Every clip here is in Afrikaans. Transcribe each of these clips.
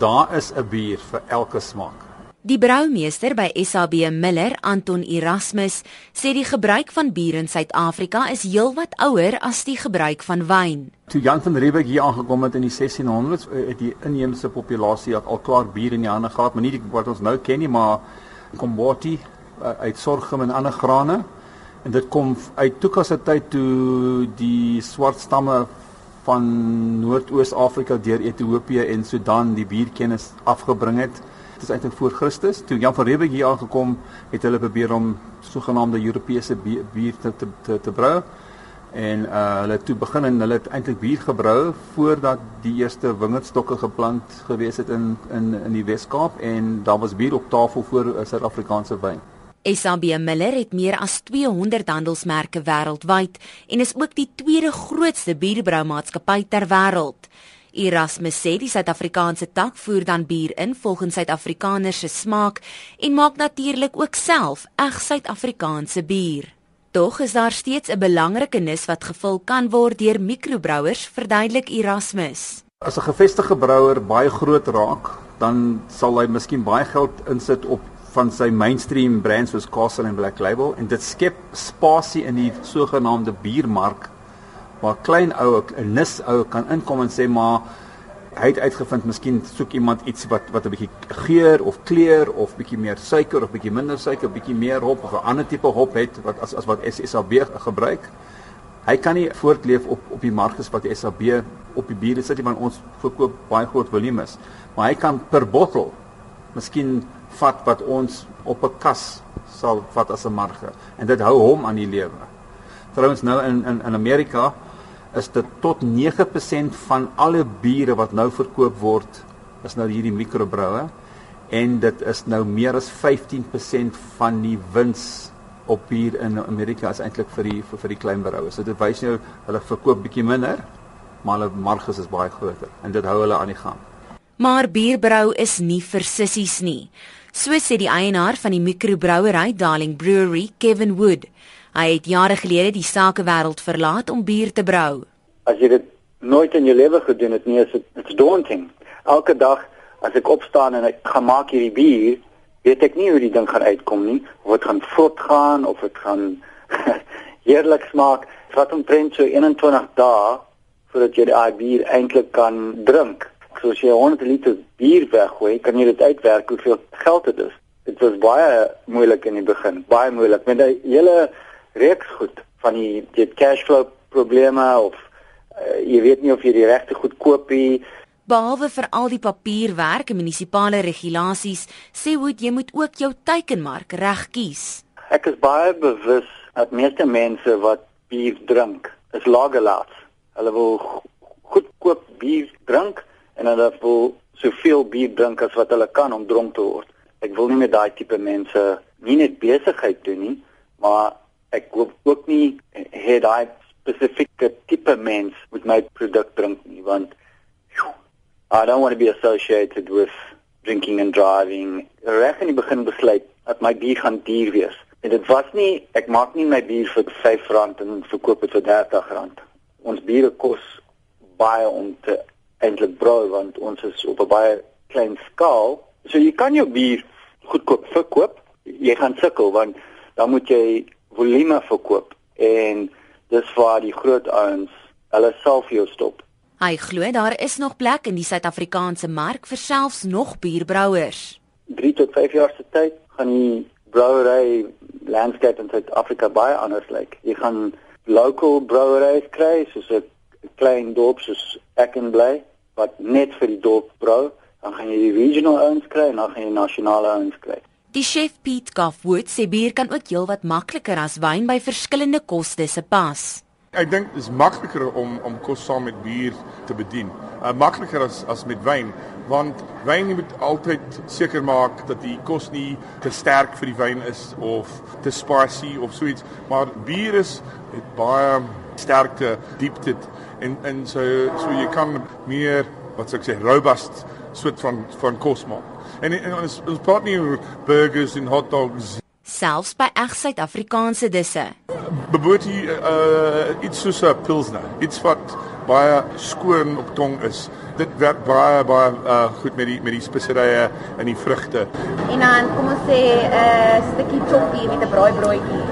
Daar is 'n bier vir elke smaak. Die broumeester by SAB Miller, Anton Erasmus, sê die gebruik van bier in Suid-Afrika is heelwat ouer as die gebruik van wyn. Toe Jan van Riebeeck hier aangekom het in die 1600s, eh, het die inheemse populasie al klaar bier in die hande gehad, maar nie die, wat ons nou ken nie, maar komboti eh, uit sorghum en ander grane. En dit kom uit Tuka se tyd toe die swart stamme van Noord-Oos-Afrika deur Ethiopië en Sudan die bierkennis afgebring het dit is eintlik voor Christus. Toe Jan van Riebeeck hier aangekom, het hulle probeer om sogenaamde Europese bier, te, te te te brou. En uh hulle het toe begin en hulle het eintlik bier gebrou voordat die eerste wingerdstokke geplant gewees het in in in die Wes-Kaap en daar was bier op tafel voor 'n Suid-Afrikaanse wyn. SAB Miller het meer as 200 handelsmerke wêreldwyd en is ook die tweede grootste bierbroumaatskappy ter wêreld. Erasmus sê die Suid-Afrikaanse tak voer dan bier in volgens Suid-Afrikaners se smaak en maak natuurlik ook self eg Suid-Afrikaanse bier. Tog is daar steeds 'n belangrike nis wat gevul kan word deur mikrobrouers, verduidelik Erasmus. As 'n gevestigde brouwer baie groot raak, dan sal hy miskien baie geld insit op van sy mainstream brands soos Castle en Black Label en dit skep spasie in die sogenaamde biermark waar klein ou 'n nis ou kan inkom en sê maar hy het uitgevind miskien soek iemand iets wat wat 'n bietjie geur of kleur of bietjie meer suiker of bietjie minder suiker, bietjie meer hop of 'n ander tipe hop het wat as as wat SSAB gebruik. Hy kan nie voortleef op op die mark as wat die SAB op die biere sit want ons verkoop baie groot volumes. Maar hy kan per bottel miskien vat wat ons op 'n kas sal vat as 'n marge en dit hou hom aan die lewe. Trouwens nou in in in Amerika is dit tot 9% van alle biere wat nou verkoop word is nou hierdie mikrobroue en dit is nou meer as 15% van die wins op bier in Amerika is eintlik vir die vir, vir die klein brouers. So dit wys jou hulle verkoop bietjie minder, maar hulle marges is baie groter en dit hou hulle aan die gang. Maar bierbrou is nie vir sissies nie. So sê die eienaar van die mikrobrouery Darling Brewery, Kevin Wood. Hy het jare gelede die sakewêreld verlaat om bier te brou. As jy dit nooit in jou lewe gedoen het nie, is dit it's daunting. Elke dag as ek opstaan en ek gaan maak hierdie bier, weet ek nie hoe die ding gaan uitkom nie, of dit gaan vrot gaan of dit gaan heerlik smaak. Dit vat omtrent so 21 dae voordat jy die bier eintlik kan drink. So as jy 100 liter bier weggooi, kan jy dit uitwerk hoeveel geld dit is. Dit was baie moeilik in die begin, baie moeilik. Met die hele reeks goed van die dit cashflow probleme of uh, jy weet nie of jy die regte goed koop nie. Behalwe vir al die papierwerk en munisipale regulasies sê hoe jy moet ook jou teikenmark reg kies. Ek is baie bewus dat meeste mense wat bier drink is lagerlaats. Hulle wil goedkoop bier drink en hulle wil soveel bier drink as wat hulle kan om dronk te word ek wil nie met daai tipe mense nie net besigheid doen nie maar ek koop ook nie het daai spesifieke tipe mens met my produk drink nie want I don't want to be associated with drinking and driving. Reg in die begin besluit dat my bier gaan duur wees. En dit was nie ek maak nie my bier vir R5 en verkoop dit vir R30. Ons biere kos baie om te eintlik brou want ons is op 'n baie klein skaal. So jy kan jou bier goedkoop verkoop. Jy gaan sukkel want dan moet jy volume verkoop en dis waar die groot ouens hulle self jou stop. Hy glo daar is nog plek in die Suid-Afrikaanse mark vir selfs nog bierbrouers. 3 tot 5 jaar se tyd gaan die brouery landscape in Suid-Afrika baie anders lyk. Jy gaan local broueries kry soos 'n klein dorp soos Eckenbly wat net vir die dorp brou, dan gaan jy die regional ouens kry en dan gaan jy nasionale ouens kry. Die chef Piet Goffwood sê bier kan ook heelwat makliker as wyn by verskillende koste se pas. Ek dink dit is makliker om om kos saam met bier te bedien. Uh makliker as as met wyn, want wyn moet altyd seker maak dat die kos nie te sterk vir die wyn is of te spicy of so iets, maar bier is het baie sterkte, diepte en en so so jy kan meer wat sou ek sê robust soort van van kos maak. En, en ons ons praat nie oor burgers en hot dogs selfs by eg Suid-Afrikaanse disse. Beboet jy uh, iets soos 'n pilsner, iets wat baie skoon op tong is. Dit werk baie baie uh, goed met die met die speserye en die vrugte. En dan kom ons sê 'n uh, stukkie choppie met 'n braaibroodjie.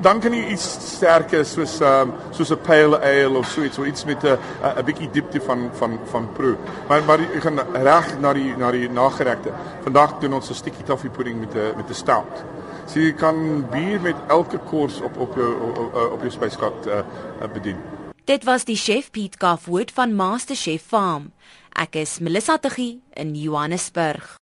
Dan kan jy iets sterker soos um, soos 'n pale ale of so iets, of iets met 'n 'n bietjie diepte van van van proe. Maar maar jy gaan reg na die na die nageregte. Vandag doen ons 'n stukkie toffee met 'n met 'n stout. So jy kan bier met elke kors op op jou op, op jou spyskaart uh, bedien. Dit was die chef Piet Kafwood van Master Chef Farm. Ek is Melissa Tuggie in Johannesburg.